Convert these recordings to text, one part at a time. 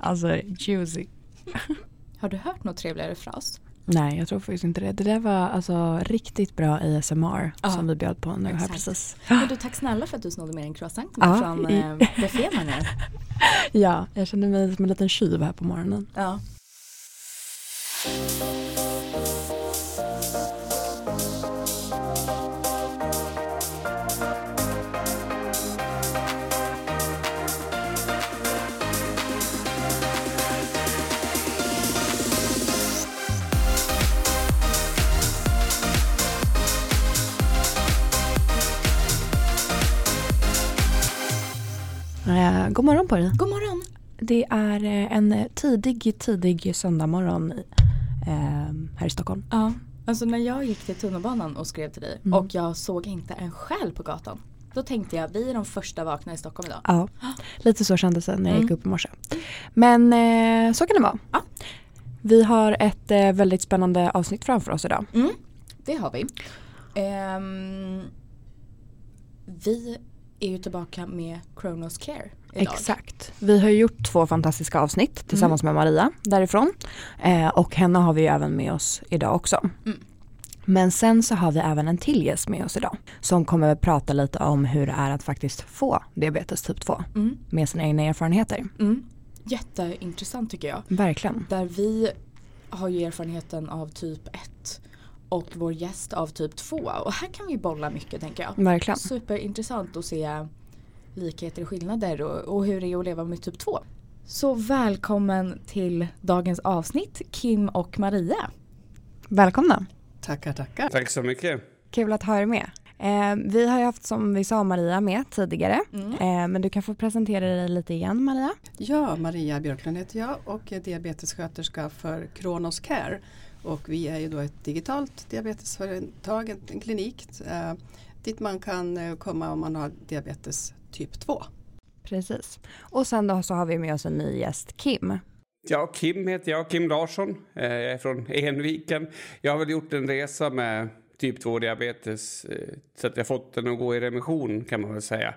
Alltså juicy. Har du hört något trevligare fras? Nej, jag tror faktiskt inte det. Det där var alltså riktigt bra ASMR Ja, som vi bjöd på nu här exakt. precis. Men du, tack snälla för att du snodde med en croissant Ja, från i- eh, buffén här nu. Ja, jag kände mig som en liten tjuv här på morgonen. Ja. På dig. God morgon. Det är eh, en tidig, tidig söndagmorgon eh, här i Stockholm. Ja, alltså när jag gick till tunnelbanan och skrev till dig Mm. och jag såg inte en själ på gatan. Då tänkte jag, vi är de första vakna i Stockholm idag. Ja, lite så kändes det när jag gick Mm. upp i morse. Men eh, så kan det vara. Ja. Vi har ett eh, väldigt spännande avsnitt framför oss idag. Mm, det har vi. Ehm, vi är ju tillbaka med Kronos Care idag. Exakt. Vi har gjort två fantastiska avsnitt tillsammans med Maria därifrån. Eh, och henne har vi ju även med oss idag också. Mm. Men sen så har vi även en till gäst med oss idag. Som kommer att prata lite om hur det är att faktiskt få diabetes typ 2. Mm, Med sina egna erfarenheter. mm. Jätteintressant tycker jag. Verkligen. Där vi har ju erfarenheten av typ 1 och vår gäst av typ 2. Och här kan vi bolla mycket tänker jag. Verkligen. Superintressant att se likheter och skillnader och, och hur det är att leva med typ 2. Så välkommen till dagens avsnitt Kim och Maria. Välkomna. Tackar, tackar. Tack så mycket. Kul att ha er med. Eh, vi har ju haft som vi sa Maria med tidigare. Mm. Eh, men du kan få presentera dig lite igen Maria. Ja, Maria Björklund heter jag och är diabetessköterska för Kronos Care. Och vi är ju då ett digitalt diabetesföretag, en en klinik eh, dit man kan eh, komma om man har diabetes typ 2. Precis. Och sen då så har vi med oss en ny gäst, Kim. Ja, Kim heter jag, Kim Larsson. Eh, Jag är från Enviken. Jag har väl gjort en resa med typ 2-diabetes eh, så att jag fått den att gå i remission kan man väl säga.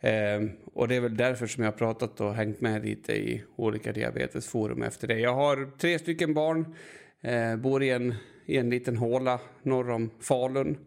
Eh, Och det är väl därför som jag har pratat och hängt med lite i olika diabetesforum efter det. Jag har tre stycken barn, eh, bor i en, i en liten håla norr om Falun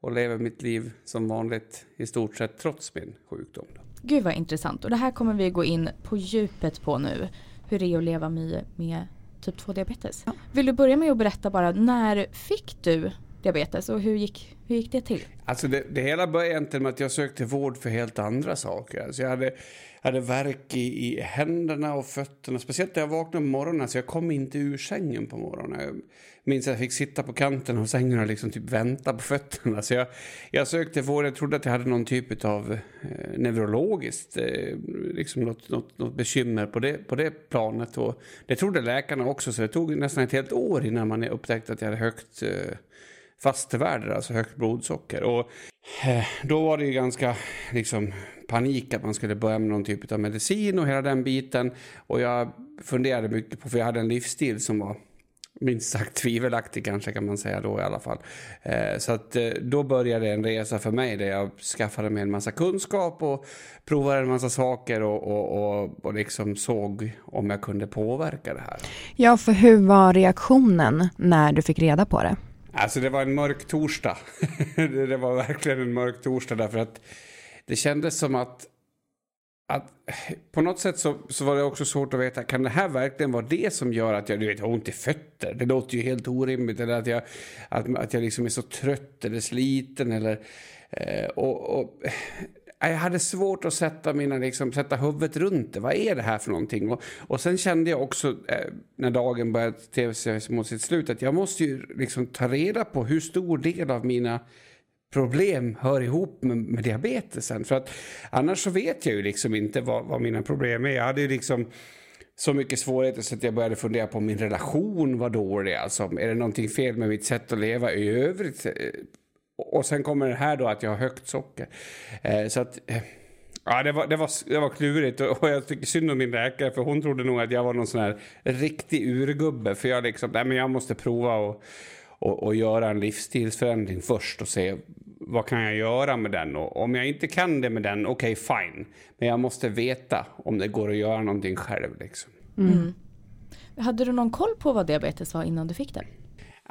och lever mitt liv som vanligt i stort sett trots min sjukdom. Gud vad intressant och det här kommer vi gå in på djupet på nu. Hur det är att leva med, med typ 2 diabetes. Vill du börja med att berätta bara när fick du diabetes och hur gick, hur gick det till? Alltså det, det hela började egentligen med att jag sökte vård för helt andra saker. Alltså jag hade, hade värk i, i händerna och fötterna, speciellt när jag vaknade på morgonen. Så jag kom inte ur sängen på morgonen. Jag minns att jag fick sitta på kanten av sängen och liksom typ vänta på fötterna. Så jag, jag sökte vård, jag trodde att jag hade någon typ av eh, neurologiskt, eh, liksom något, något, något bekymmer på det, på det planet. Och det trodde läkarna också, så det tog nästan ett helt år innan man upptäckte att jag hade högt eh, fastevärde, alltså högt blodsocker. Och eh, då var det ju ganska liksom panik att man skulle börja med någon typ av medicin och hela den biten. Och jag funderade mycket på, för jag hade en livsstil som var minst sagt tvivelaktig kanske kan man säga då i alla fall. Eh, så att eh, då började en resa för mig där jag skaffade mig en massa kunskap och provade en massa saker och, och, och, och liksom såg om jag kunde påverka det här. Ja, för hur var reaktionen när du fick reda på det? Alltså det var en mörk torsdag. det var verkligen en mörk torsdag därför att det kändes som att, att på något sätt så, så var det också svårt att veta, kan det här verkligen vara det som gör att jag, du vet, har ont i fötter? Det låter ju helt orimligt. Eller att jag, att, att jag liksom är så trött eller sliten eller... Eh, och, och, jag hade svårt att sätta, mina, liksom, sätta huvudet runt det. Vad är det här för någonting? Och, och sen kände jag också eh, när dagen började tv mot sitt slut att jag måste ju liksom ta reda på hur stor del av mina problem hör ihop med, med diabetesen. För att annars så vet jag ju liksom inte vad, vad mina problem är. Jag hade ju liksom så mycket svårigheter så att jag började fundera på om min relation var dålig. Alltså, är det någonting fel med mitt sätt att leva i övrigt? Eh, och sen kommer det här då att jag har högt socker. Eh, så att... eh, Ja, det var, det, var, det var klurigt och jag tycker synd om min läkare för hon trodde nog att jag var någon sån här riktig urgubbe. För jag liksom, nej men jag måste prova och, och, och göra en livsstilsförändring först och se vad kan jag göra med den. Och om jag inte kan det med den, okej okay, fine. Men jag måste veta om det går att göra någonting själv liksom. Mm. Hade du någon koll på vad diabetes var innan du fick den?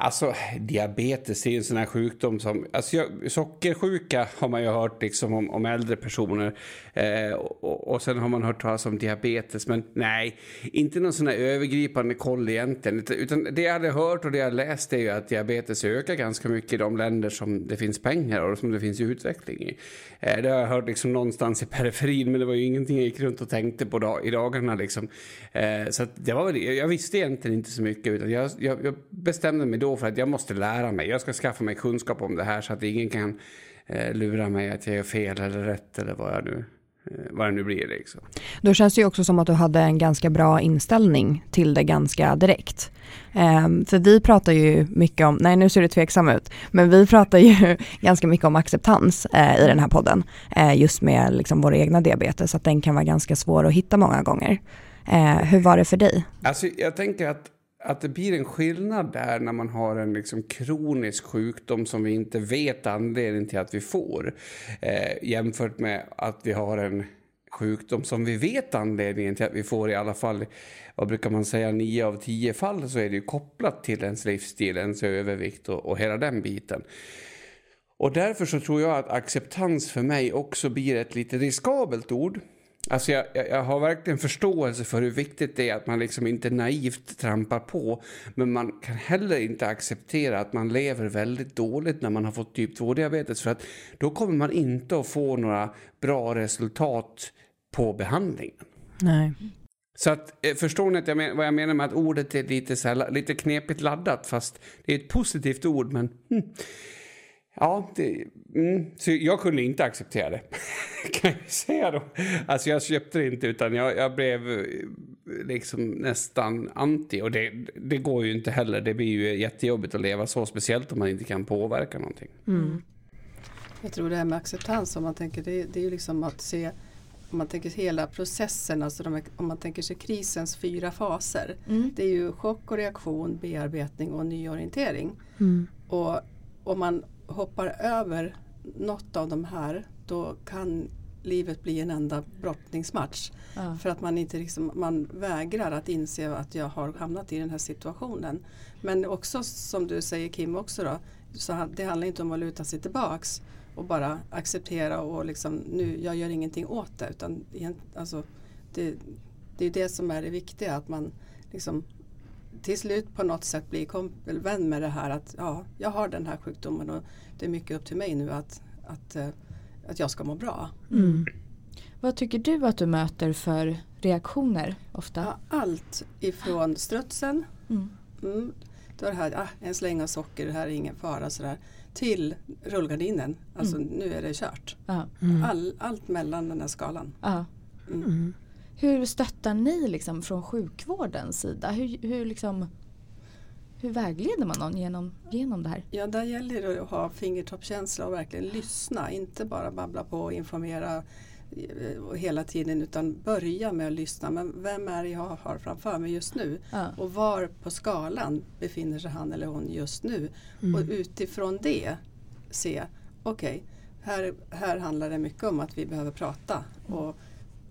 Alltså diabetes är ju en sån här sjukdom som, alltså jag, sockersjuka har man ju hört liksom om, om äldre personer eh, och, och sen har man hört talas om diabetes men nej, inte någon sån här övergripande koll egentligen utan det jag hade hört och det jag läst är ju att diabetes ökar ganska mycket i de länder som det finns pengar och som det finns utveckling i. Eh, det har jag hört liksom någonstans i periferin men det var ju ingenting jag gick runt och tänkte på dag, i dagarna liksom. Eh, så det var väl, jag visste egentligen inte så mycket utan jag, jag, jag bestämde mig då för att jag måste lära mig. Jag ska skaffa mig kunskap om det här så att ingen kan eh, lura mig att jag gör fel eller rätt eller vad jag nu eh, vad det nu blir. Liksom. Då känns det ju också som att du hade en ganska bra inställning till det ganska direkt. Um, för vi pratar ju mycket om, nej nu ser det tveksam ut, men vi pratar ju ganska mycket om acceptans uh, i den här podden. Uh, just med liksom vår egna diabetes, att den kan vara ganska svår att hitta många gånger. Uh, hur var det för dig? Alltså jag tänker att att det blir en skillnad där när man har en liksom kronisk sjukdom som vi inte vet anledningen till att vi får eh, jämfört med att vi har en sjukdom som vi vet anledningen till att vi får i alla fall, vad brukar man säga, nio av tio fall så är det ju kopplat till ens livsstil, ens övervikt och, och hela den biten. Och därför så tror jag att acceptans för mig också blir ett lite riskabelt ord. Alltså jag, jag, har verkligen förståelse för hur viktigt det är att man liksom inte naivt trampar på. Men man kan heller inte acceptera att man lever väldigt dåligt när man har fått typ 2-diabetes. För att då kommer man inte att få några bra resultat på behandlingen. Nej. Så att, eh, förstår ni att jag men, vad jag menar med att ordet är lite, så här, lite knepigt laddat? Fast det är ett positivt ord, men... Hmm. Ja, det, mm, så jag kunde inte acceptera det. kan jag säga då. Alltså jag köpte det inte utan jag, jag blev eh, liksom nästan anti. Och det, det, går ju inte heller. Det blir ju jättejobbigt att leva så. Speciellt om man inte kan påverka någonting. Mm. Jag tror det här med acceptans om man tänker det, det är ju liksom att se om man tänker hela processen, alltså de, om man tänker sig krisens fyra faser. Mm. Det är ju chock och reaktion, bearbetning och nyorientering. Mm. Och om man hoppar över något av de här då kan livet bli en enda brottningsmatch. Ja. För att man inte liksom, man vägrar att inse att jag har hamnat i den här situationen. Men också som du säger Kim också då, så det handlar inte om att luta sig tillbaks och bara acceptera och liksom nu, jag gör ingenting åt det. Utan alltså, det, det är det som är det viktiga, att man liksom till slut på något sätt bli vän med det här att ja, jag har den här sjukdomen och det är mycket upp till mig nu att, att, eh, att jag ska må bra. Mm. Vad tycker du att du möter för reaktioner ofta? Ja, allt ifrån strutsen, mm. Mm, då är det här, ah, en släng av socker, det här är ingen fara sådär, till rullgardinen, alltså mm. nu är det kört. Mm. All, allt mellan den här skalan. Hur stöttar ni liksom från sjukvårdens sida? Hur, hur, liksom, hur vägleder man någon genom, genom det här? Ja, där gäller det att ha fingertoppskänsla och verkligen lyssna. Inte bara babbla på och informera eh, hela tiden utan börja med att lyssna. Men vem är det jag har framför mig just nu? Ja. Och var på skalan befinner sig han eller hon just nu? Mm. Och utifrån det se, okej, okay, här, här handlar det mycket om att vi behöver prata. Och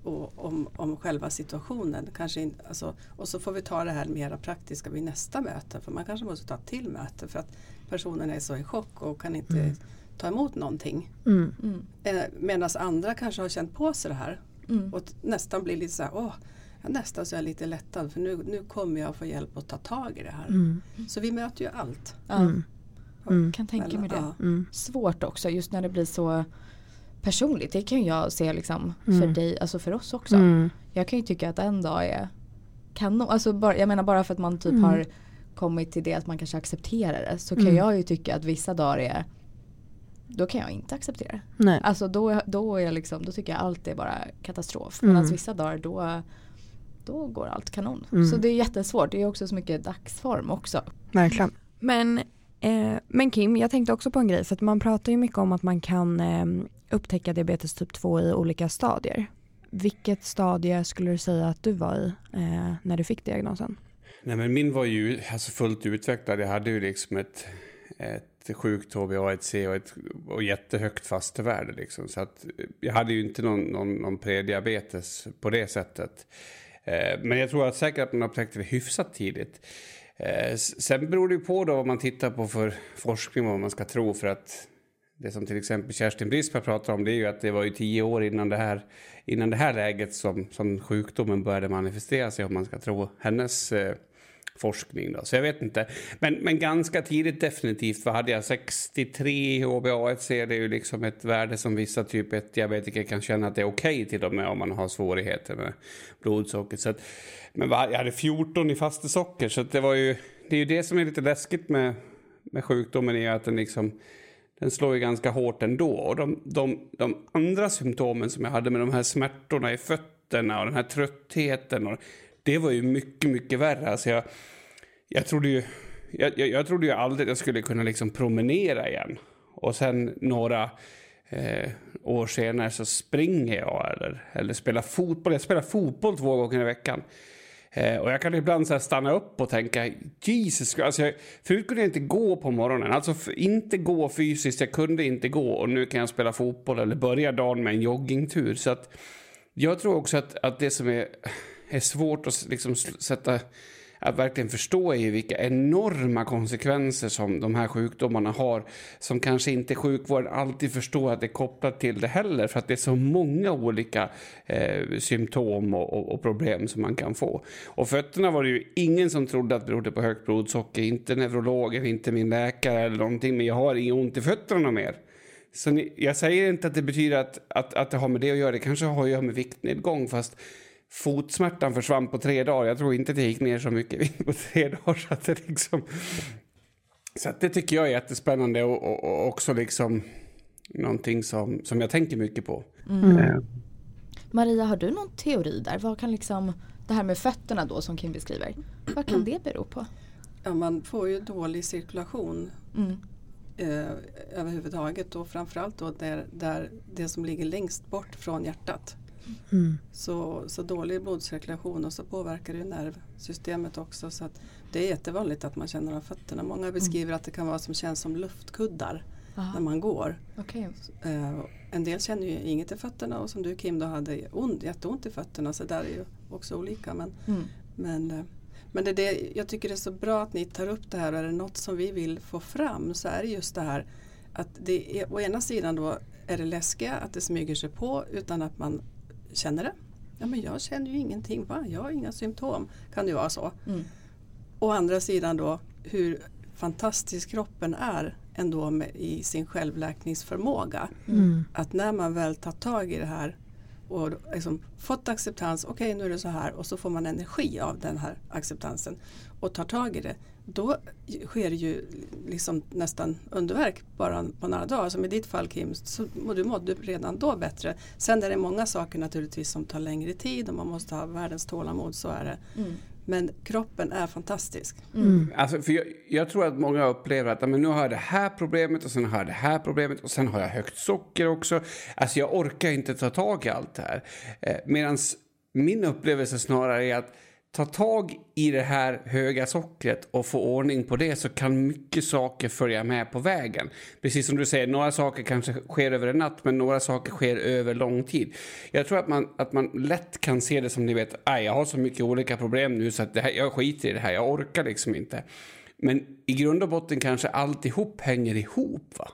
och om, om själva situationen. Kanske in, alltså, och så får vi ta det här mera praktiska vid nästa möte. För man kanske måste ta ett till möte för att personen är så i chock och kan inte mm. ta emot någonting. Mm. Mm. Eh, Medan andra kanske har känt på sig det här mm. och nästan blir lite så här, åh, nästan så är jag lite lättad för nu, nu kommer jag få hjälp att ta tag i det här. Mm. Så vi möter ju allt. Mm. Mm. Kan tänka mig det. Ja. Svårt också just när det blir så personligt. Det kan jag se liksom mm. för dig, alltså för oss också. Mm. Jag kan ju tycka att en dag är kanon. Alltså bara, jag menar bara för att man typ mm. har kommit till det att man kanske accepterar det. Så kan mm. jag ju tycka att vissa dagar är då kan jag inte acceptera det. Alltså då, då, är jag liksom, då tycker jag allt är bara katastrof. Mm. Medan vissa dagar då, då går allt kanon. Mm. Så det är jättesvårt. Det är också så mycket dagsform också. Verkligen. Men Eh, men Kim, jag tänkte också på en grej, för att man pratar ju mycket om att man kan eh, upptäcka diabetes typ 2 i olika stadier. Vilket stadie skulle du säga att du var i eh, när du fick diagnosen? Nej, men min var ju alltså fullt utvecklad. Jag hade ju liksom ett, ett sjukt HbA1c och ett och jättehögt fastevärde. Liksom. Så att eh, jag hade ju inte någon, någon, någon prediabetes på det sättet. Eh, men jag tror att säkert att man upptäckte det hyfsat tidigt. Eh, sen beror det ju på då vad man tittar på för forskning vad man ska tro för att det som till exempel Kerstin Brispa pratar om det är ju att det var ju tio år innan det här, innan det här läget som, som sjukdomen började manifestera sig om man ska tro hennes eh, forskning. Då. Så jag vet inte. Men, men ganska tidigt definitivt. Vad hade jag? 63 HbA1c. Det är ju liksom ett värde som vissa typ 1-diabetiker kan känna att det är okej okay till och med om man har svårigheter med blodsockret. Så att, men vad, jag hade 14 i fastesocker så det var ju det är ju det som är lite läskigt med, med sjukdomen är att den liksom den slår ju ganska hårt ändå. Och de, de, de andra symptomen som jag hade med de här smärtorna i fötterna och den här tröttheten och det var ju mycket, mycket värre. Alltså jag, jag trodde ju... Jag, jag, jag trodde ju aldrig att jag skulle kunna liksom promenera igen. Och sen några eh, år senare så springer jag eller, eller spelar fotboll. Jag spelar fotboll två gånger i veckan. Eh, och jag kan ibland så stanna upp och tänka, Jesus, alltså jag, förut kunde jag inte gå på morgonen. Alltså inte gå fysiskt, jag kunde inte gå och nu kan jag spela fotboll eller börja dagen med en joggingtur. Så att jag tror också att, att det som är är svårt att liksom sätta att verkligen förstå är vilka enorma konsekvenser som de här sjukdomarna har som kanske inte sjukvården alltid förstår att det är kopplat till det heller för att det är så många olika eh, symptom och, och, och, problem som man kan få. Och fötterna var det ju ingen som trodde att det berodde på högt blodsocker, inte neurologen, inte min läkare eller någonting, men jag har inget ont i fötterna mer. Så ni, jag säger inte att det betyder att, att, att det har med det att göra, det kanske har att göra med viktnedgång, fast fotsmärtan försvann på tre dagar. Jag tror inte det gick ner så mycket på tre dagar. Så, att det, liksom... så att det tycker jag är jättespännande och, och, och, också liksom någonting som, som jag tänker mycket på. Mm. Mm. Maria, har du någon teori där? Vad kan liksom, det här med fötterna då som Kim beskriver, vad kan det bero på? Ja, man får ju dålig cirkulation mm. eh, överhuvudtaget och framförallt då där, där det som ligger längst bort från hjärtat. Mm. Så, så dålig blodcirkulation och så påverkar det nervsystemet också. Så det är jättevanligt att man känner av fötterna. Många mm. beskriver att det kan vara som känns som luftkuddar Aha. när man går. Okay. Uh, en del känner ju inget i fötterna och som du Kim då hade ont, jätteont i fötterna så där är ju också olika. Men, mm. men, uh, men det, det, jag tycker det är så bra att ni tar upp det här och är det något som vi vill få fram så är det just det här att det är, å ena sidan då är det läskiga att det smyger sig på utan att man känner det. Ja men jag känner ju ingenting, va? jag har inga symptom. Kan det vara så. Mm. Å andra sidan då hur fantastisk kroppen är ändå med, i sin självläkningsförmåga. Mm. Att när man väl tar tag i det här och liksom fått acceptans, okej okay, nu är det så här och så får man energi av den här acceptansen och tar tag i det. Då sker det ju liksom nästan underverk bara på några dagar. Som i ditt fall Kim, så du mådde redan då bättre. Sen är det många saker naturligtvis som tar längre tid och man måste ha världens tålamod, så är det. Mm. Men kroppen är fantastisk. Mm. Alltså, för jag, jag, tror att många upplever att men nu har jag det här problemet och sen har jag det här problemet och sen har jag högt socker också. Alltså jag orkar inte ta tag i allt det här. Eh, Medan min upplevelse snarare är att ta tag i det här höga sockret och få ordning på det så kan mycket saker följa med på vägen. Precis som du säger, några saker kanske sker över en natt men några saker sker över lång tid. Jag tror att man, att man lätt kan se det som ni vet, jag har så mycket olika problem nu så att det här, jag skiter i det här, jag orkar liksom inte. Men i grund och botten kanske alltihop hänger ihop. va?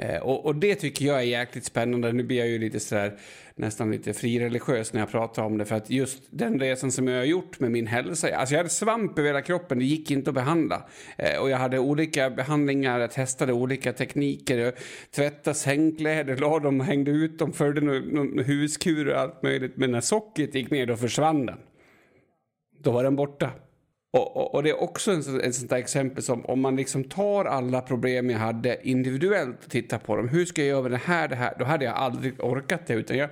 Eh, och, och, det tycker jag är jäkligt spännande. Nu blir jag ju lite sådär nästan lite frireligiös när jag pratar om det. För att just den resan som jag har gjort med min hälsa. Alltså jag hade svamp över hela kroppen, det gick inte att behandla. Eh, och jag hade olika behandlingar, jag testade olika tekniker. Jag tvättade sängkläder, la dem, hängde ut dem, följde någon huskur och allt möjligt. Men när sockret gick ner då försvann den. Då var den borta. Och, och, och, det är också en, en sånt där exempel som om man liksom tar alla problem jag hade individuellt och tittar på dem. Hur ska jag göra med det här, det här? Då hade jag aldrig orkat det. Utan jag,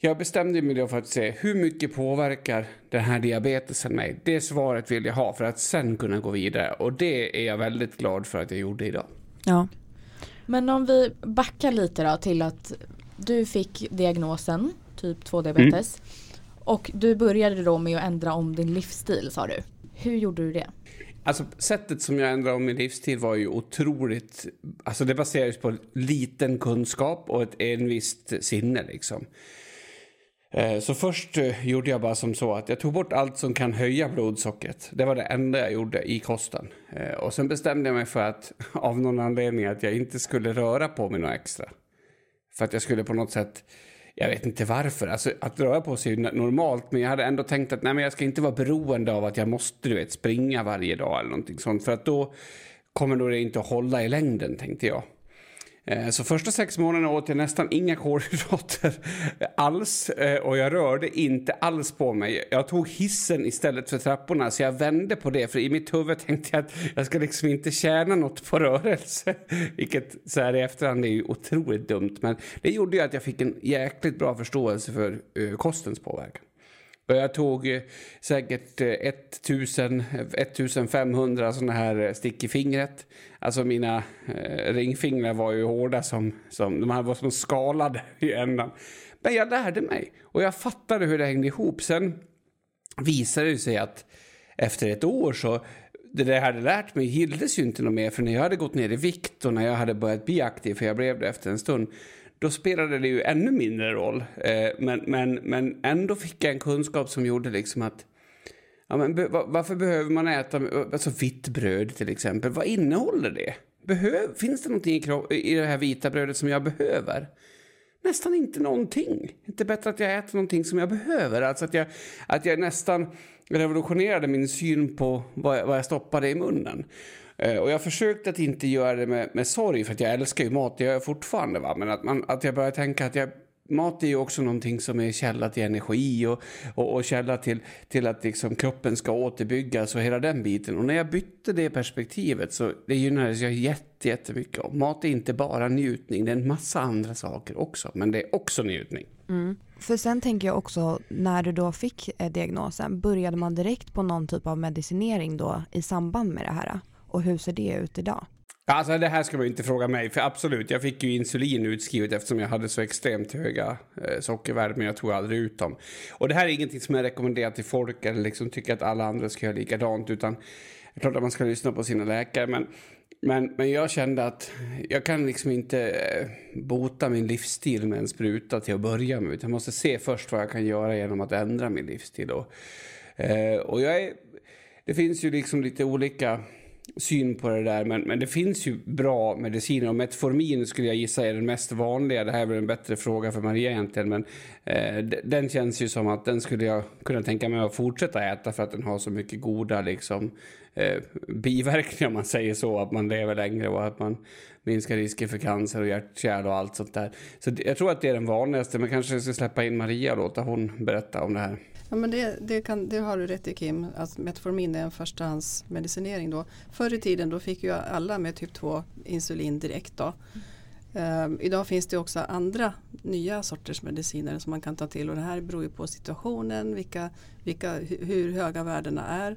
jag bestämde mig då för att se hur mycket påverkar den här diabetesen mig? Det svaret vill jag ha för att sen kunna gå vidare. Och det är jag väldigt glad för att jag gjorde idag. Ja. Men om vi backar lite då till att du fick diagnosen typ 2 diabetes. Mm. Och du började då med att ändra om din livsstil sa du. Hur gjorde du det? Alltså sättet som jag ändrade om min livsstil var ju otroligt... Alltså det baserades på liten kunskap och ett envist sinne liksom. Eh, så först eh, gjorde jag bara som så att jag tog bort allt som kan höja blodsockret. Det var det enda jag gjorde i kosten. Eh, och sen bestämde jag mig för att av någon anledning att jag inte skulle röra på mig något extra. För att jag skulle på något sätt, jag vet inte varför, alltså att röra på sig är normalt men jag hade ändå tänkt att nej men jag ska inte vara beroende av att jag måste du vet springa varje dag eller någonting sånt. För att då kommer nog det inte att hålla i längden tänkte jag. Eh, så första sex månaderna åt jag nästan inga kolhydrater alls eh, och jag rörde inte alls på mig. Jag tog hissen istället för trapporna så jag vände på det för i mitt huvud tänkte jag att jag ska liksom inte tjäna något på rörelse. Vilket så här i efterhand är ju otroligt dumt men det gjorde ju att jag fick en jäkligt bra förståelse för eh, kostens påverkan. Jag tog eh, säkert 1000, 1500 sådana här eh, stick i fingret. Alltså mina eh, ringfingrar var ju hårda som, som de här var som skalade i ändan. Men jag lärde mig och jag fattade hur det hängde ihop. Sen visade det sig att efter ett år så det där jag hade lärt mig gilldes ju inte något mer för när jag hade gått ner i vikt och när jag hade börjat bli aktiv, för jag blev det efter en stund, då spelade det ju ännu mindre roll. Eh, men, men, men ändå fick jag en kunskap som gjorde liksom att ja, men varför behöver man äta alltså vitt bröd till exempel? Vad innehåller det? Behöv, finns det någonting i, det här vita brödet som jag behöver? Nästan inte någonting. Inte bättre att jag äter någonting som jag behöver. Alltså att jag, att jag nästan revolutionerade min syn på vad, vad jag stoppade i munnen. Eh, och jag försökte att inte göra det med, med sorg, för att jag älskar ju mat, det gör jag fortfarande. Va? Men att, man, att jag börjar tänka att jag, mat är ju också någonting som är källa till energi och, och, och källa till, till att liksom kroppen ska återbyggas och hela den biten. Och när jag bytte det perspektivet så det gynnades jag jätte, jättemycket om. Mat är inte bara njutning, det är en massa andra saker också, men det är också njutning. Mm. För sen tänker jag också, när du då fick eh, diagnosen, började man direkt på någon typ av medicinering då i samband med det här? Och hur ser det ut idag? Alltså det här ska man inte fråga mig, för absolut, jag fick ju insulin utskrivet eftersom jag hade så extremt höga eh, sockervärden, men jag tog aldrig ut dem. Och det här är ingenting som jag rekommenderar till folk eller liksom tycker att alla andra ska göra likadant, utan det är klart att man ska lyssna på sina läkare, men, men, men jag kände att jag kan liksom inte eh, bota min livsstil med en spruta till att börja med, utan jag måste se först vad jag kan göra genom att ändra min livsstil. Och, eh, och jag är, det finns ju liksom lite olika syn på det där. Men, men det finns ju bra mediciner och Metformin skulle jag gissa är den mest vanliga. Det här är väl en bättre fråga för Maria egentligen. Men eh, den känns ju som att den skulle jag kunna tänka mig att fortsätta äta för att den har så mycket goda liksom, eh, biverkningar om man säger så. Att man lever längre och att man minskar risken för cancer och hjärtkärl och allt sånt där. Så jag tror att det är den vanligaste. Men kanske jag ska släppa in Maria och låta hon berätta om det här. Ja, men det, det, kan, det har du rätt i Kim, att Metformin är en förstahandsmedicinering då. Förr i tiden då fick ju alla med typ 2 insulin direkt då. Um, idag finns det också andra nya sorters mediciner som man kan ta till och det här beror ju på situationen, vilka, vilka, hur höga värdena är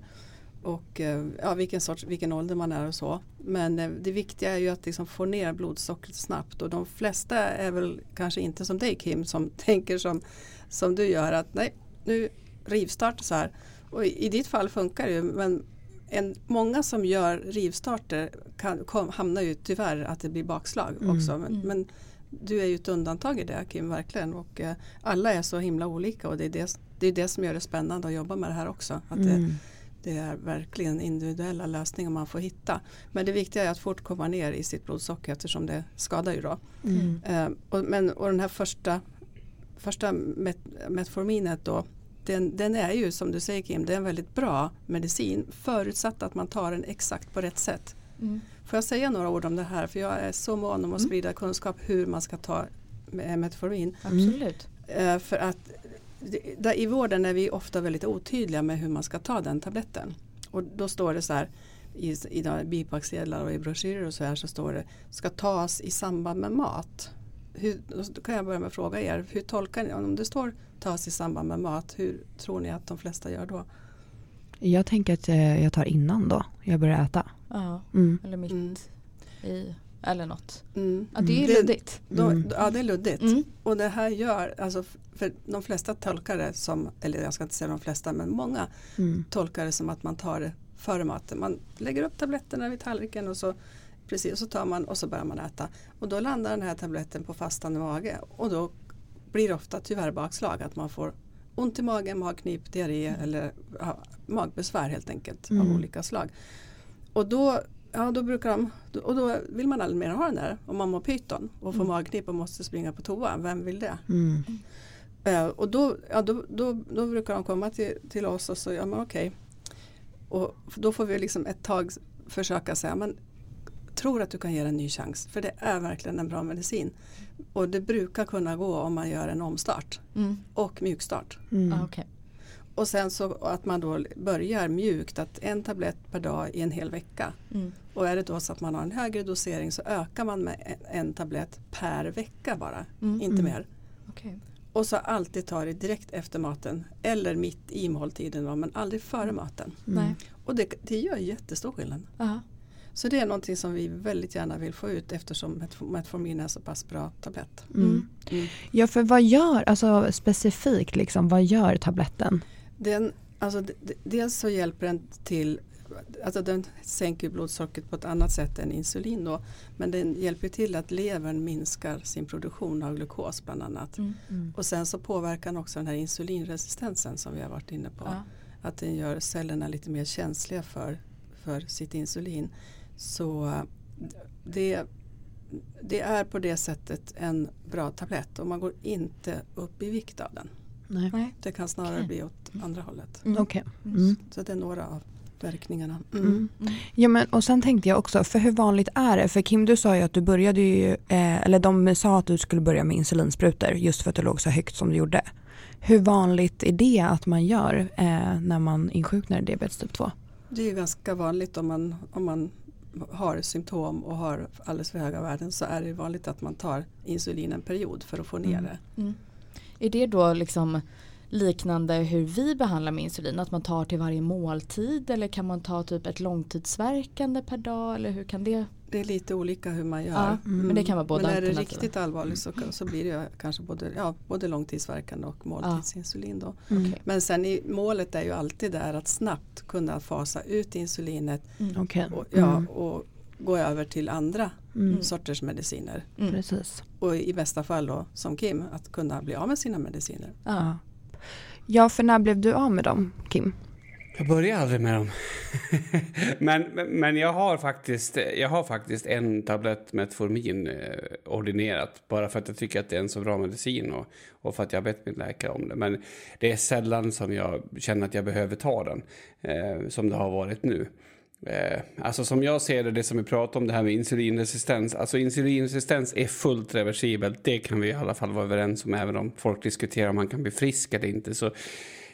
och uh, ja, vilken, sorts, vilken ålder man är och så. Men uh, det viktiga är ju att liksom få ner blodsockret snabbt och de flesta är väl kanske inte som dig Kim som tänker som, som du gör att nej nu rivstart så här. Och i, i ditt fall funkar det ju men en, många som gör rivstarter kan, kom, hamnar ju tyvärr att det blir bakslag mm. också. Men, mm. men, du är ju ett undantag i det Kim, verkligen. Och eh, alla är så himla olika och det är det, det är det som gör det spännande att jobba med det här också. Att mm. det, det, är verkligen individuella lösningar man får hitta. Men det viktiga är att fort komma ner i sitt blodsocker eftersom det skadar ju då. Mm. Eh, och, men, och den här första, första met, metforminet då den, den, är ju som du säger Kim, det är en väldigt bra medicin förutsatt att man tar den exakt på rätt sätt. Mm. Får jag säga några ord om det här för jag är så mån om att mm. sprida kunskap hur man ska ta Metformin. Absolut. Mm. För att I vården är vi ofta väldigt otydliga med hur man ska ta den tabletten. Och då står det så här i, i bipacksedlar och i broschyrer och så här så står det ska tas i samband med mat hur, då kan jag börja med att fråga er, hur tolkar ni, om det står tas i samband med mat, hur tror ni att de flesta gör då? Jag tänker att eh, jag tar innan då jag börjar äta. Ja, mm. eller mitt mm. i, eller något. Mm. Ja, det är luddigt. Då, mm. ja, det är luddigt. Mm. Och det här gör, alltså, för de flesta tolkar det som, eller jag ska inte säga de flesta, men många mm. tolkar det som att man tar det före maten. Man lägger upp tabletterna vid tallriken och så Precis, och så tar man och så börjar man äta. Och då landar den här tabletten på fastande mage och då blir ofta tyvärr bakslag. Att man får ont i magen, magknip, diarré eller ja, magbesvär helt enkelt Mm. av olika slag. Och då, ja, då brukar de, och då vill man aldrig mer ha den där om man mår pyton och får Mm. magknip och måste springa på toa. Vem vill det? Mm. Eh, och då, ja, då, då, då brukar de komma till, till oss och så, ja men okej. Och då får vi liksom ett tag försöka säga, men tror att du kan ge det en ny chans. För det är verkligen en bra medicin. Och det brukar kunna gå om man gör en omstart Mm. och mjukstart. Mm. Ah, okej. Och sen så att man då börjar mjukt, att en tablett per dag i en hel vecka. Mm. Och är det då så att man har en högre dosering så ökar man med en, tablett per vecka bara, Mm. inte Mm. mer. Okej. Och så alltid ta det direkt efter maten eller mitt i måltiden men aldrig före maten. Mm. Nej. Och det, det gör jättestor skillnad. Ja. Så det är någonting som vi väldigt gärna vill få ut eftersom Metf- Metformin är så pass bra tablett. Mm. Mm. Ja, för vad gör, alltså specifikt liksom, vad gör tabletten? Den, alltså, dels så hjälper den till Alltså den sänker blodsockret på ett annat sätt än insulin då. Men den hjälper till att levern minskar sin produktion av glukos bland annat. Mm. Och sen så påverkar den också den här insulinresistensen som vi har varit inne på. Ja. Att den gör cellerna lite mer känsliga för, för sitt insulin. Så det, det är på det sättet en bra tablett och man går inte upp i vikt av den. Nej. Det kan snarare Okej. bli åt andra hållet. Mm. Okej. Mm. Så det är några av verkningarna. Mm. Mm. Ja men och sen tänkte jag också, för hur vanligt är det? För Kim du sa ju att du började ju, eh, eller de sa att du skulle börja med insulinsprutor just för att du låg så högt som du gjorde. Hur vanligt är det att man gör eh, när man insjuknar i diabetes typ 2? Det är ganska vanligt om man, om man har symptom och har alldeles för höga värden så är det vanligt att man tar insulin en period för att få ner Mm. det. Mm. Är det då liksom liknande hur vi behandlar med insulin? Att man tar till varje måltid eller kan man ta typ ett långtidsverkande per dag eller hur kan det? Det är lite olika hur man gör. Ja, Mm. men det kan vara båda Men är det riktigt allvarligt så, så blir det kanske både, ja, både långtidsverkande och måltidsinsulin. Då. Mm. Men sen i, målet är ju alltid där att snabbt kunna fasa ut insulinet Mm. Och, ja, Mm. och gå över till andra Mm. sorters mediciner. Mm. Precis. Och i bästa fall då som Kim att kunna bli av med sina mediciner. Ja. ja, för när blev du av med dem Kim? Jag börjar aldrig med dem. men, men- jag har faktiskt, jag har faktiskt en tablett Metformin eh, ordinerat. Bara för att jag tycker att det är en så bra medicin och, och för att jag har bett min läkare om det. Men det är sällan som jag känner att jag behöver ta den. Eh, som det har varit nu. Eh, alltså som jag ser det, det som vi pratar om det här med insulinresistens. Alltså insulinresistens är fullt reversibelt. Det kan vi i alla fall vara överens om. Även om folk diskuterar om man kan bli frisk eller inte. Så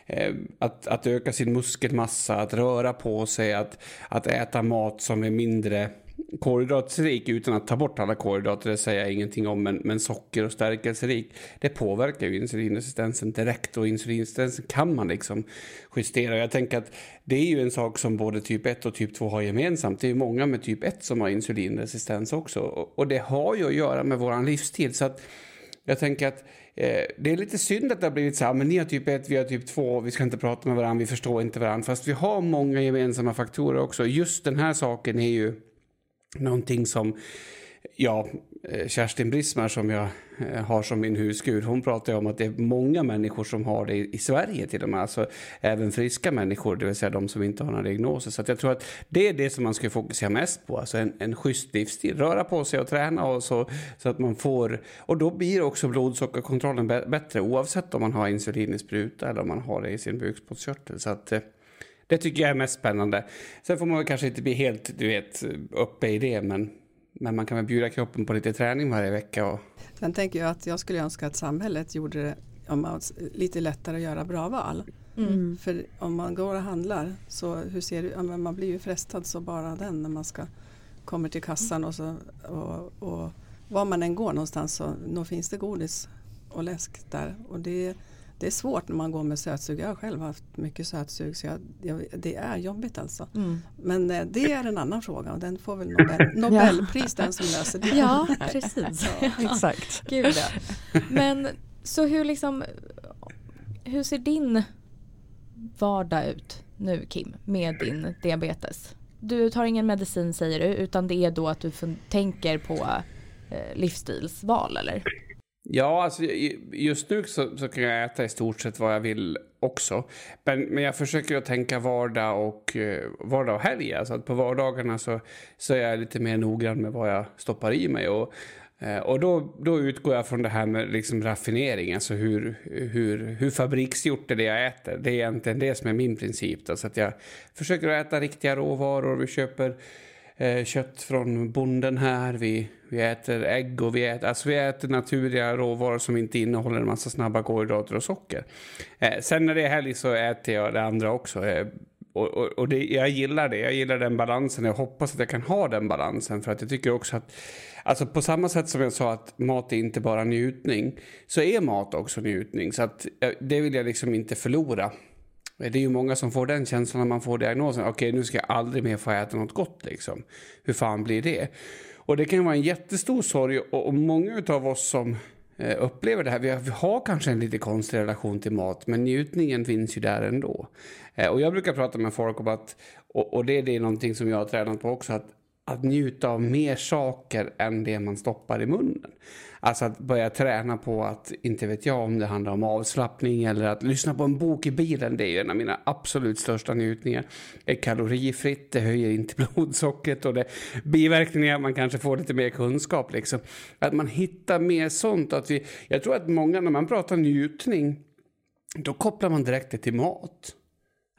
Eh, att, att öka sin muskelmassa, att röra på sig, att, att äta mat som är mindre kolhydratrik utan att ta bort alla kolhydrater, det säger jag ingenting om, men, men socker och stärkelserik, det påverkar ju insulinresistensen direkt och insulinresistensen kan man liksom justera. Jag tänker att det är ju en sak som både typ 1 och typ 2 har gemensamt. Det är ju många med typ 1 som har insulinresistens också och, och det har ju att göra med våran livsstil. Så att jag tänker att eh, det är lite synd att det har blivit så här, men ni har typ ett, vi har typ två, vi ska inte prata med varandra, vi förstår inte varandra. Fast vi har många gemensamma faktorer också. Just den här saken är ju någonting som, ja, eh, Kerstin Brismar som jag eh, har som min husgud, hon pratar ju om att det är många människor som har det i, Sverige till och med, alltså även friska människor, det vill säga de som inte har några diagnoser. Så att jag tror att det är det som man ska fokusera mest på, alltså en, en schysst livsstil, röra på sig och träna och så, så att man får, och då blir också blodsockerkontrollen bättre oavsett om man har insulin i spruta eller om man har det i sin bukspottkörtel. Så att eh, det tycker jag är mest spännande. Sen får man väl kanske inte bli helt, du vet, uppe i det, men, men man kan väl bjuda kroppen på lite träning varje vecka. Och, Sen tänker jag att jag skulle önska att samhället gjorde det om man, lite lättare att göra bra val. Mm. För om man går och handlar så hur ser ja, men man blir ju frestad så bara den när man ska kommer till kassan och så och, och var man än går någonstans så nog finns det godis och läsk där och det, det är svårt när man går med sötsug. Jag har själv haft mycket sötsug så jag, jag, det är jobbigt alltså. Mm. Men eh, det är en annan fråga och den får väl Nobel, Nobelpris den som löser det. Ja, precis. Exakt. Gud ja. Men så hur liksom hur ser din vardag ut nu Kim med din diabetes? Du tar ingen medicin säger du utan det är då att du tänker på eh, livsstilsval eller? Ja, alltså just nu så, så, kan jag äta i stort sett vad jag vill också. Men, men jag försöker att tänka vardag och, eh, vardag och helg. Alltså att på vardagarna så, så är jag lite mer noggrann med vad jag stoppar i mig. Och, eh, och då, då utgår jag från det här med liksom raffinering, alltså hur, hur, hur fabriksgjort är det jag äter. Det är egentligen det som är min princip. Alltså att jag försöker att äta riktiga råvaror. Vi köper Eh, kött från bonden här. Vi, vi äter ägg och vi äter, alltså vi äter naturliga råvaror som inte innehåller en massa snabba kolhydrater och socker. Eh, sen när det är helg så äter jag det andra också. Eh, och, och, och det, jag gillar det. Jag gillar den balansen. Jag hoppas att jag kan ha den balansen. För att jag tycker också att, alltså på samma sätt som jag sa att mat är inte bara njutning, så är mat också njutning. Så att eh, det vill jag liksom inte förlora. Det är ju många som får den känslan när man får diagnosen. Okej, nu ska jag aldrig mer få äta något gott liksom. Hur fan blir det? Och det kan vara en jättestor sorg och, många av oss som eh, upplever det här, vi har, kanske en lite konstig relation till mat, men njutningen finns ju där ändå. Eh, och jag brukar prata med folk om att, och, det, det är någonting som jag har tränat på också, att att njuta av mer saker än det man stoppar i munnen. Alltså att börja träna på att, inte vet jag om det handlar om avslappning eller att lyssna på en bok i bilen. Det är ju en av mina absolut största njutningar. Det är kalorifritt, det höjer inte blodsockret och det biverkningar man kanske får lite mer kunskap liksom. Att man hittar mer sånt. Att vi, jag tror att många, när man pratar njutning, då kopplar man direkt det till mat.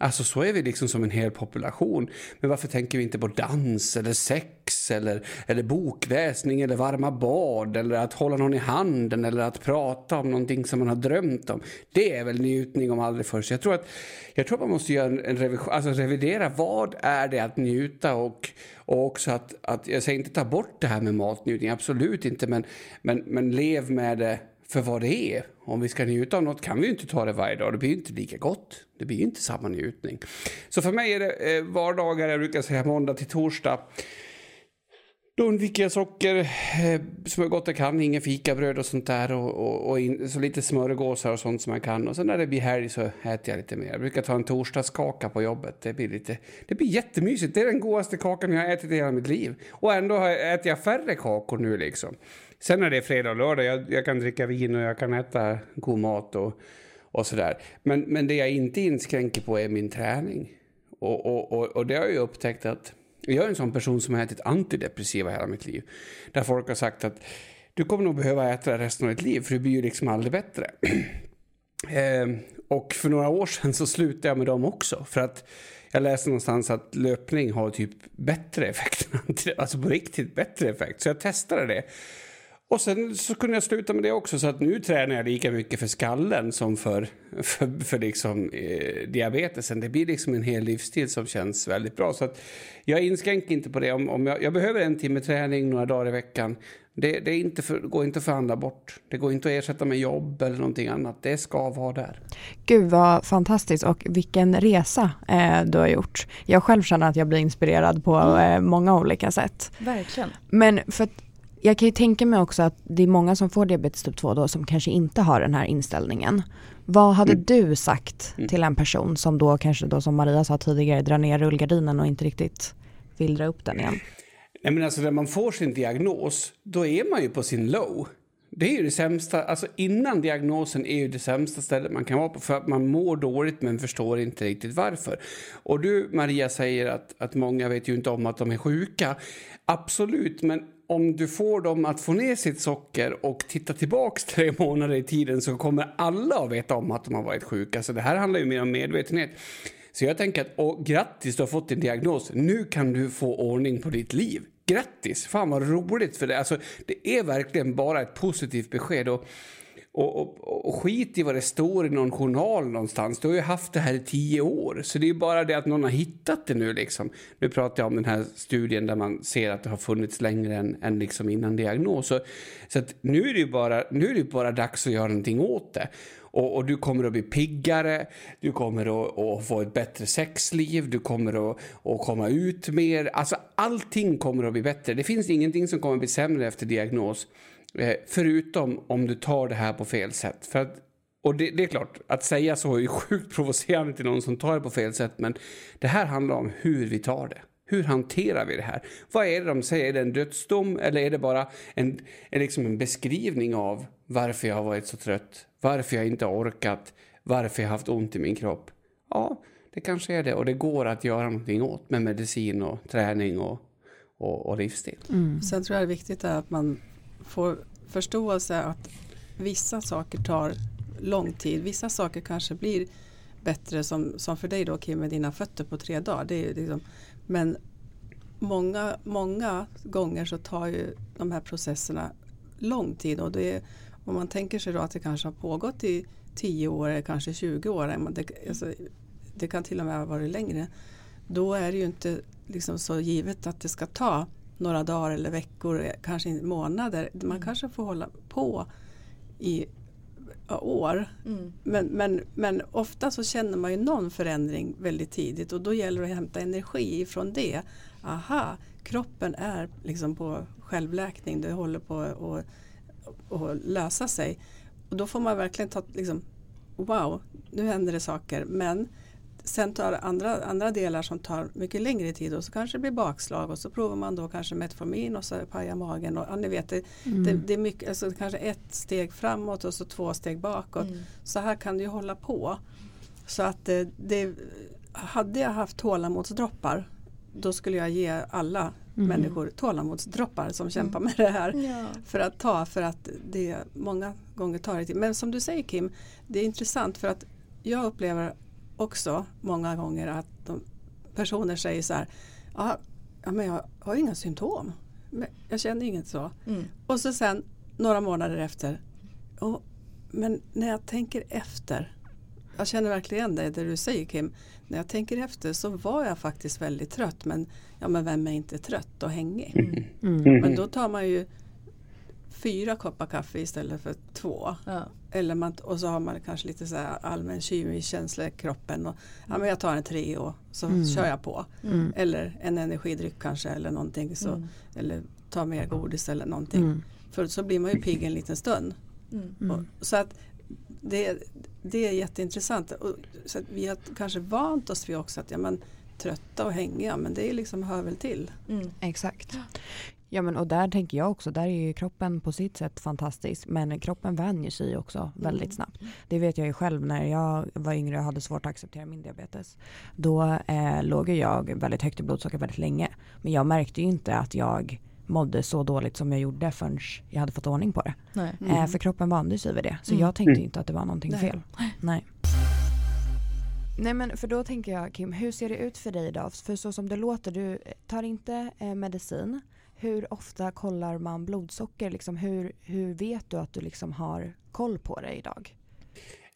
Alltså så är vi liksom som en hel population. Men varför tänker vi inte på dans eller sex eller, eller bokläsning eller varma bad eller att hålla någon i handen eller att prata om någonting som man har drömt om. Det är väl njutning om aldrig förr. Jag tror att, jag tror att man måste göra en, en revision, alltså revidera vad är det att njuta och, och också att, att, jag säger inte ta bort det här med matnjutning, absolut inte, men, men, men lev med det för vad det är. Om vi ska njuta av något kan vi ju inte ta det varje dag. Det blir ju inte lika gott. Det blir ju inte samma njutning. Så för mig är det eh, vardagar, jag brukar säga måndag till torsdag. Då undviker jag socker eh, så gott jag kan, inga fikabröd och sånt där och, och, och in, så lite smörgåsar och sånt som jag kan. Och sen när det blir helg så äter jag lite mer. Jag brukar ta en torsdagskaka på jobbet. Det blir, lite, det blir jättemysigt. Det är den godaste kakan jag har ätit i hela mitt liv. Och ändå äter jag färre kakor nu liksom. Sen när det är fredag och lördag, jag, jag kan dricka vin och jag kan äta god mat och, och sådär. Men, men det jag inte inskränker på är min träning. Och, och, och, och det har jag upptäckt att jag är en sån person som har ätit antidepressiva hela mitt liv. Där folk har sagt att du kommer nog behöva äta det resten av ditt liv för du blir ju liksom aldrig bättre. eh, och för några år sedan så slutade jag med dem också. För att jag läste någonstans att löpning har typ bättre effekt. Alltså på riktigt bättre effekt. Så jag testade det. Och sen så kunde jag sluta med det också så att nu tränar jag lika mycket för skallen som för, för, för liksom, eh, diabetesen. Det blir liksom en hel livsstil som känns väldigt bra. Så att jag inskränker inte på det. Om, om jag, jag behöver en timme träning några dagar i veckan. Det, det är inte för, går inte att förhandla bort. Det går inte att ersätta med jobb eller någonting annat. Det ska vara där. Gud vad fantastiskt och vilken resa eh, du har gjort. Jag själv känner att jag blir inspirerad på mm. eh, många olika sätt. Verkligen. Men för att jag kan ju tänka mig också att det är många som får diabetes typ 2 då som kanske inte har den här inställningen. Vad hade mm. du sagt mm. till en person som då kanske då som Maria sa tidigare drar ner rullgardinen och inte riktigt vill dra upp den igen? Nej men alltså när man får sin diagnos, då är man ju på sin low. Det är ju det sämsta, alltså innan diagnosen är ju det sämsta stället man kan vara på för att man mår dåligt men förstår inte riktigt varför. Och du Maria säger att, att många vet ju inte om att de är sjuka. Absolut, men om du får dem att få ner sitt socker och titta tillbaks tre månader i tiden så kommer alla att veta om att de har varit sjuka. Så det här handlar ju mer om medvetenhet. Så jag tänker att, och grattis, du har fått din diagnos. Nu kan du få ordning på ditt liv. Grattis! Fan vad roligt för det. Alltså, det är verkligen bara ett positivt besked. Och och, och, och, skit i vad det står i någon journal någonstans. Du har ju haft det här i tio år. Så det är ju bara det att någon har hittat det nu liksom. Nu pratar jag om den här studien där man ser att det har funnits längre än, än liksom innan diagnos. Så, så att nu är det ju bara, nu är det bara dags att göra någonting åt det. Och, och, du kommer att bli piggare, du kommer att, att få ett bättre sexliv, du kommer att, att komma ut mer. Alltså allting kommer att bli bättre. Det finns ingenting som kommer att bli sämre efter diagnos. Eh, förutom om du tar det här på fel sätt. För att, och det, det, är klart, att säga så är ju sjukt provocerande till någon som tar det på fel sätt. Men det här handlar om hur vi tar det. Hur hanterar vi det här? Vad är det de säger? Är det en dödsdom eller är det bara en, en, liksom en beskrivning av varför jag har varit så trött, varför jag inte har orkat, varför jag har haft ont i min kropp. Ja, det kanske är det och det går att göra någonting åt med medicin och träning och, och, och livsstil. Mm. Sen tror jag det är viktigt att man får förståelse att vissa saker tar lång tid. Vissa saker kanske blir bättre som, som för dig då Kim med dina fötter på tre dagar. Det är liksom, men många, många gånger så tar ju de här processerna lång tid och det är, om man tänker sig då att det kanske har pågått i 10 år eller kanske 20 år, det, alltså, det kan till och med ha varit längre. Då är det ju inte liksom så givet att det ska ta några dagar eller veckor, kanske månader. Man mm. kanske får hålla på i år. Mm. Men, men, men ofta så känner man ju någon förändring väldigt tidigt och då gäller det att hämta energi ifrån det. Aha, kroppen är liksom på självläkning, det håller på att och lösa sig. Och då får man verkligen ta, liksom, wow, nu händer det saker. Men sen tar andra, andra delar som tar mycket längre tid och så kanske det blir bakslag och så provar man då kanske Metformin och så pajar magen. Och, ja, ni vet, det, mm. det, det, är mycket, alltså kanske ett steg framåt och så två steg bakåt. Mm. Så här kan det ju hålla på. Så att det, det hade jag haft tålamodsdroppar då skulle jag ge alla mm. människor tålamodsdroppar som kämpar mm. med det här. Ja. För att ta, för att det många gånger tar det tid. Men som du säger Kim, det är intressant för att jag upplever också många gånger att personer säger så här, ja, men jag har inga symptom. Jag känner inget så. Mm. Och så sen några månader efter, och, men när jag tänker efter, jag känner verkligen det, det du säger Kim, när jag tänker efter så var jag faktiskt väldigt trött men, ja, men vem är inte trött och hängig? Mm. Mm. Men då tar man ju fyra koppar kaffe istället för två. Ja. Eller man, och så har man kanske lite så allmän kemisk känsla i kroppen. Och, ja, men jag tar en tre och så mm. kör jag på. Mm. Eller en energidryck kanske eller någonting. Så, mm. Eller ta mer godis eller någonting. Mm. För så blir man ju pigg en liten stund. Mm. Och, så att det, det är jätteintressant. Och, så vi har kanske vant oss vid också att ja, men, trötta och hängiga men det är liksom hör väl till. Mm. Exakt. Ja men och där tänker jag också, där är ju kroppen på sitt sätt fantastisk men kroppen vänjer sig också väldigt mm. snabbt. Det vet jag ju själv när jag var yngre och hade svårt att acceptera min diabetes. Då eh, låg jag väldigt högt i blodsocker väldigt länge. Men jag märkte ju inte att jag mådde så dåligt som jag gjorde förrän jag hade fått ordning på det. Mm. Eh, för kroppen vande sig vid det. Så mm. jag tänkte inte att det var någonting Nej. fel. Nej. Nej men för då tänker jag Kim, hur ser det ut för dig idag? För så som det låter, du tar inte eh, medicin. Hur ofta kollar man blodsocker? Liksom, hur, hur vet du att du liksom har koll på det idag?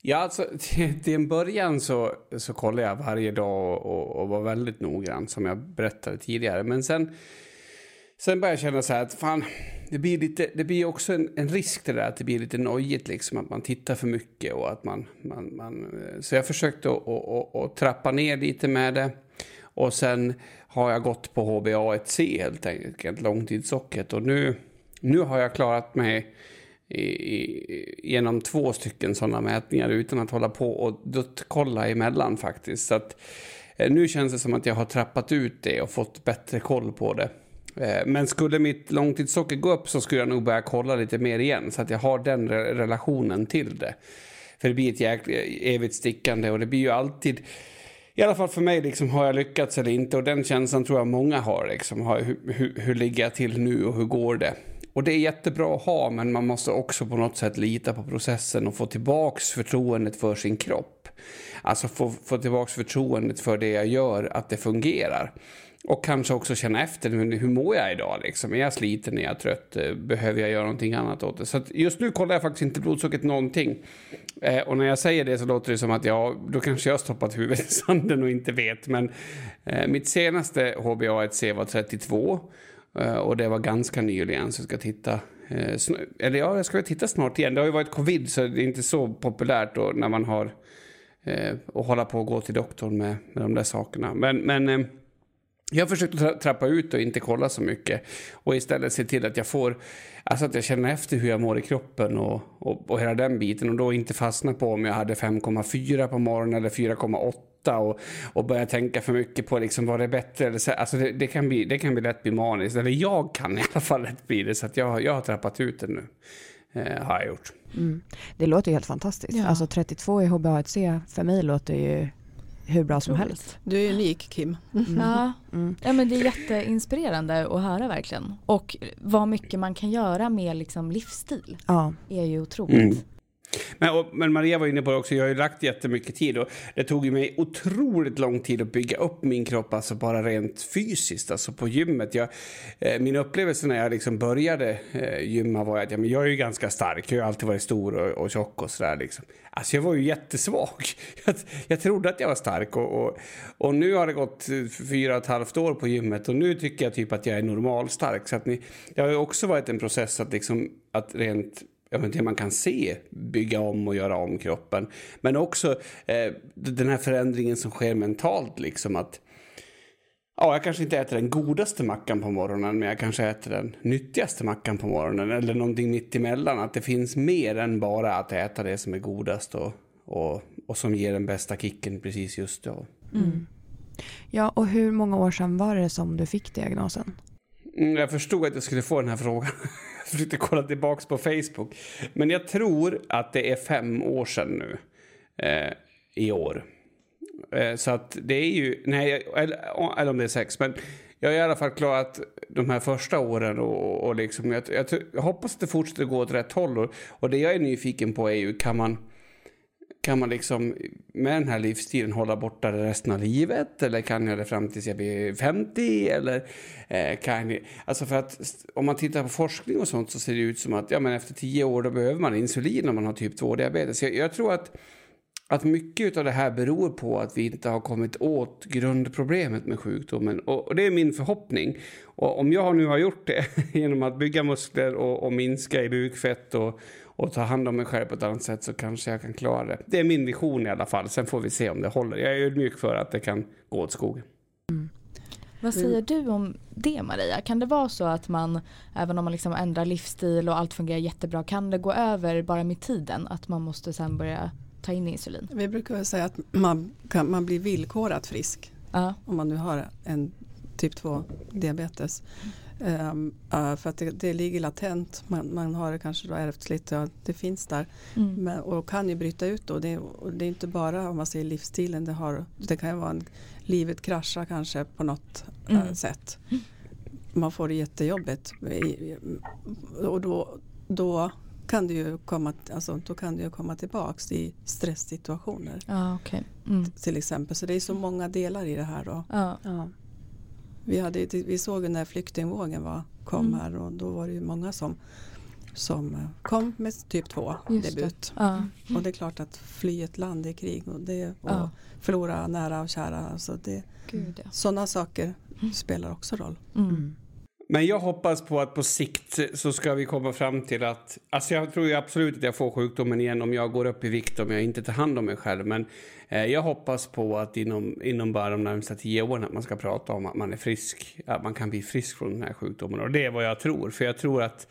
Ja, alltså till, till en början så, så kollar jag varje dag och, och var väldigt noggrann som jag berättade tidigare. Men sen Sen började jag känna så här att fan, det blir, lite, det blir också en, en risk det där att det blir lite nojigt liksom att man tittar för mycket och att man, man, man eh, så jag försökte att, att, att, trappa ner lite med det. Och sen har jag gått på HbA1c helt enkelt, långtidssockret och nu, nu har jag klarat mig i, i, genom två stycken sådana mätningar utan att hålla på och kolla emellan faktiskt. Så att, eh, nu känns det som att jag har trappat ut det och fått bättre koll på det. Eh, men skulle mitt långtidssocker gå upp så skulle jag nog börja kolla lite mer igen så att jag har den relationen till det. För det blir ett jäkla, evigt stickande och det blir ju alltid i alla fall för mig, liksom, har jag lyckats eller inte? Och den känslan tror jag många har. Liksom, hur, hur, hur ligger jag till nu och hur går det? Och det är jättebra att ha, men man måste också på något sätt lita på processen och få tillbaks förtroendet för sin kropp. Alltså få, få tillbaks förtroendet för det jag gör, att det fungerar. Och kanske också känna efter, hur mår jag idag liksom? Är jag sliten, är jag trött, eh, behöver jag göra någonting annat åt det? Så just nu kollar jag faktiskt inte blodsockret någonting. Eh, och när jag säger det så låter det som att ja, då kanske jag har stoppat huvudet i sanden och inte vet. Men eh, mitt senaste HbA1c var 32. Eh, och det var ganska nyligen, så jag ska titta. Eh, eller ja, jag ska väl titta snart igen. Det har ju varit covid så det är inte så populärt då när man har eh, att hålla på och gå till doktorn med, med de där sakerna. Men, men eh, jag har försökt att trappa ut och inte kolla så mycket och istället se till att jag får, alltså att jag känner efter hur jag mår i kroppen och, och, och hela den biten och då inte fastna på om jag hade 5,4 på morgonen eller 4,8 och, och börja tänka för mycket på liksom vad det är bättre eller så, alltså det, det, kan bli, det kan bli lätt bli maniskt, eller jag kan i alla fall lätt bli det så att jag, jag har trappat ut det nu. eh, har jag gjort. Mm. Det låter ju helt fantastiskt. Ja. Alltså 32 i HBA1C för mig låter ju hur bra som helst. Du är unik Kim. Mm. Ja, Mm. ja men det är jätteinspirerande att höra verkligen. Och vad mycket man kan göra med liksom livsstil Ja, är ju otroligt. Men, och, men Maria var inne på det också, jag har ju lagt jättemycket tid och det tog ju mig otroligt lång tid att bygga upp min kropp, alltså bara rent fysiskt, alltså på gymmet. Jag, eh, min upplevelse när jag liksom började eh, gymma var att ja, men jag är ju ganska stark, jag har alltid varit stor och, och tjock och sådär liksom. Alltså jag var ju jättesvag. Jag, jag trodde att jag var stark och, och, och nu har det gått eh, fyra och ett halvt år på gymmet och nu tycker jag typ att jag är normalstark. Så att ni, det har ju också varit en process att liksom, att rent ja, men det man kan se, bygga om och göra om kroppen. Men också eh, den här förändringen som sker mentalt, liksom att Ja, jag kanske inte äter den godaste mackan på morgonen, men jag kanske äter den nyttigaste mackan på morgonen eller någonting mitt emellan. Att det finns mer än bara att äta det som är godast och, och, och som ger den bästa kicken precis just då. Mm. ja och hur många år sedan var det som du fick diagnosen? Mm, jag förstod att jag skulle få den här frågan. Jag försökte kolla tillbaks på Facebook. Men jag tror att det är fem år sedan nu. Eh, I år. Eh, så att det är ju... Nej, eller, eller om det är sex. Men jag har i alla fall klarat de här första åren. Och, och liksom, jag, jag, jag hoppas att det fortsätter gå åt rätt håll. Och, och det jag är nyfiken på är ju, kan man... Kan man liksom med den här livsstilen hålla borta det resten av livet? Eller kan jag det fram tills jag blir 50? Eller eh, kan jag... Alltså för att om man tittar på forskning och sånt så ser det ut som att ja, men efter 10 år då behöver man insulin om man har typ 2-diabetes. Jag, jag tror att, att mycket av det här beror på att vi inte har kommit åt grundproblemet med sjukdomen. Och, och det är min förhoppning. Och om jag nu har gjort det genom att bygga muskler och, och minska i bukfett och, och ta hand om mig själv på ett annat sätt så kanske jag kan klara det. Det är min vision i alla fall. Sen får vi se om det håller. Jag är ödmjuk för att det kan gå åt skogen. Vad säger du om det Maria? Kan det vara så att man, även om man liksom ändrar livsstil och allt fungerar jättebra, kan det gå över bara med tiden? Att man måste sen börja ta in insulin? Vi brukar säga att man, kan, man blir villkorat frisk Ja. om man nu har en typ 2 diabetes. Um, uh, för att det, det ligger latent, man, man har det kanske då ärftligt, ja, det finns där. Mm. Men, och kan ju bryta ut då. Det, och det är inte bara om man säger livsstilen, det, har, det kan ju vara en, livet kraschar kanske på något eh, Mm. sätt. Man får det jättejobbigt. Och då, då kan det ju komma, alltså, då kan det ju komma tillbaks i stresssituationer Ja, okej. Mm. till exempel. Så det är så många delar i det här. Då. Ja. Ja. Vi, hade, vi såg ju när flyktingvågen var, kom Mm. här och då var det ju många som, som eh, kom med typ 2 Just det. debut. Ja. Och det är klart att fly ett land i krig och, det, och Ja. förlora nära och kära. Alltså det, Gud ja. sådana saker spelar också roll. Men jag hoppas på att på sikt så ska vi komma fram till att... Alltså jag tror ju absolut att jag får sjukdomen igen om jag går upp i vikt om jag inte tar hand om mig själv. Men eh, jag hoppas på att inom, inom bara de närmsta tio åren att man ska prata om att man är frisk. Att man kan bli frisk från den här sjukdomen. Och det är vad jag tror. För jag tror att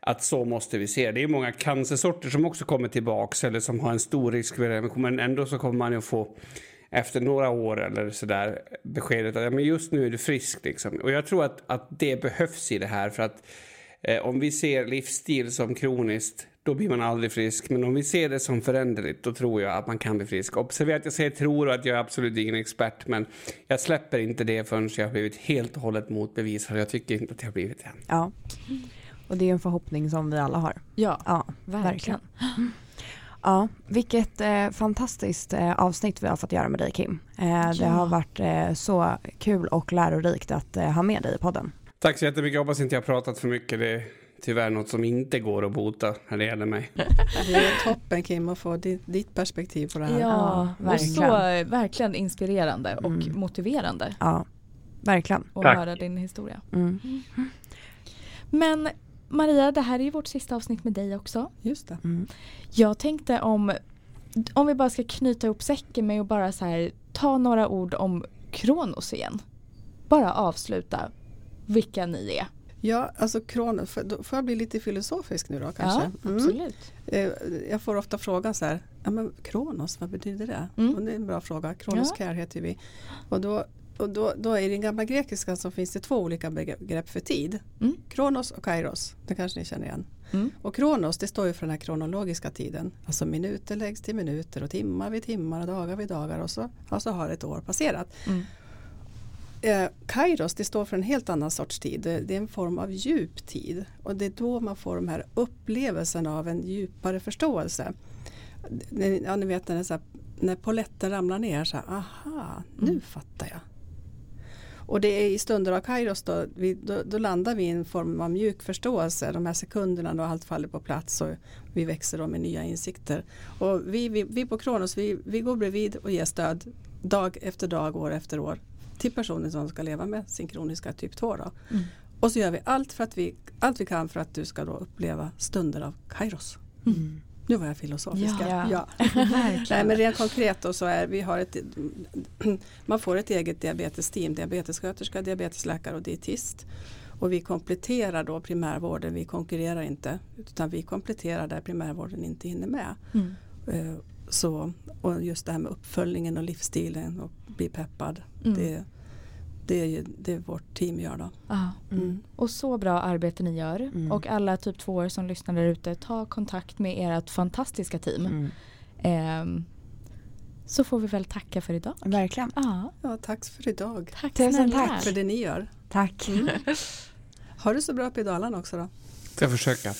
att så måste vi se. Det är många cancersorter som också kommer tillbaks eller som har en stor risk för det. Men ändå så kommer man ju få efter några år eller sådär beskedet att ja, men just nu är du frisk. Liksom. Och jag tror att, att det behövs i det här för att eh, om vi ser livsstil som kroniskt då blir man aldrig frisk. Men om vi ser det som föränderligt då tror jag att man kan bli frisk. Observera att jag säger tror och att jag är absolut ingen expert men jag släpper inte det förrän jag har blivit helt och hållet motbevisad. Jag tycker inte att jag har blivit det än. ja. Och det är en förhoppning som vi alla har. Ja, Ja, verkligen. Ja, vilket eh, fantastiskt eh, avsnitt vi har fått göra med dig Kim. Eh, Det Ja. har varit eh, så kul och lärorikt att eh, ha med dig i podden. Tack så jättemycket. Jag hoppas inte jag har pratat för mycket. Det är tyvärr något som inte går att bota när det gäller mig. Det är toppen Kim att få ditt, ditt perspektiv på det här. Ja, Ja, och så verkligen. verkligen inspirerande och Mm. motiverande Ja, verkligen. att Tack. höra din historia. Mm. Men Maria, det här är ju vårt sista avsnitt med dig också. Just det. Mm. Jag tänkte om, om vi bara ska knyta ihop säcken med och bara så här, ta några ord om Kronos igen. Bara avsluta vilka ni är. Ja, alltså Kronos, får, då får jag bli lite filosofisk nu då kanske? Ja, Mm. absolut. Eh, Jag får ofta frågan så här, ja men Kronos, vad betyder det? Mm. Och det är en bra fråga. Kronos Ja. Care heter vi. Och då och då, då i den gamla grekiska så finns det två olika begrepp för tid. Mm. Kronos och kairos, det kanske ni känner igen. Mm. Och kronos det står ju för den här kronologiska tiden. Alltså minuter läggs till minuter och timmar vid timmar och dagar vid dagar och så, och så har ett år passerat. Mm. Eh, kairos det står för en helt annan sorts tid. Det, det är en form av djup tid. Och det är då man får de här upplevelserna av en djupare förståelse. Ja, ni vet när, så här, när poletten ramlar ner så här, aha, nu Mm. fattar jag. Och det är i stunder av kairos då, vi, då, då landar vi i en form av mjuk förståelse. De här sekunderna då allt faller på plats och vi växer då med nya insikter. Och vi, vi, vi på Kronos vi, vi går bredvid och ger stöd dag efter dag, år efter år till personer som ska leva med sin kroniska typ 2. Då. Mm. Och så gör vi allt, för att vi allt vi kan för att du ska då uppleva stunder av kairos. Mm. Nu var jag filosofisk. Ja. ja. Verkligen. Nej, men rent konkret då så är vi har ett, man får ett eget diabetesteam, diabetessköterska, diabetesläkare och dietist. Och vi kompletterar då primärvården, vi konkurrerar inte utan vi kompletterar där primärvården inte hinner med. Mm. Eh, Så, och just det här med uppföljningen och livsstilen och bli peppad. Mm. Det, det är ju det vårt team gör då. Ja. Mm. Och så bra arbete ni gör. Mm. Och alla typ 2 som lyssnar där ute, ta kontakt med ert fantastiska team. Mm. Ehm, så får vi väl tacka för idag. Verkligen. Ja, Ja, tack för idag. tack Tusen tack. För det ni gör. Tack. Ha det så bra uppe i Dalarna också då. Ska försöka.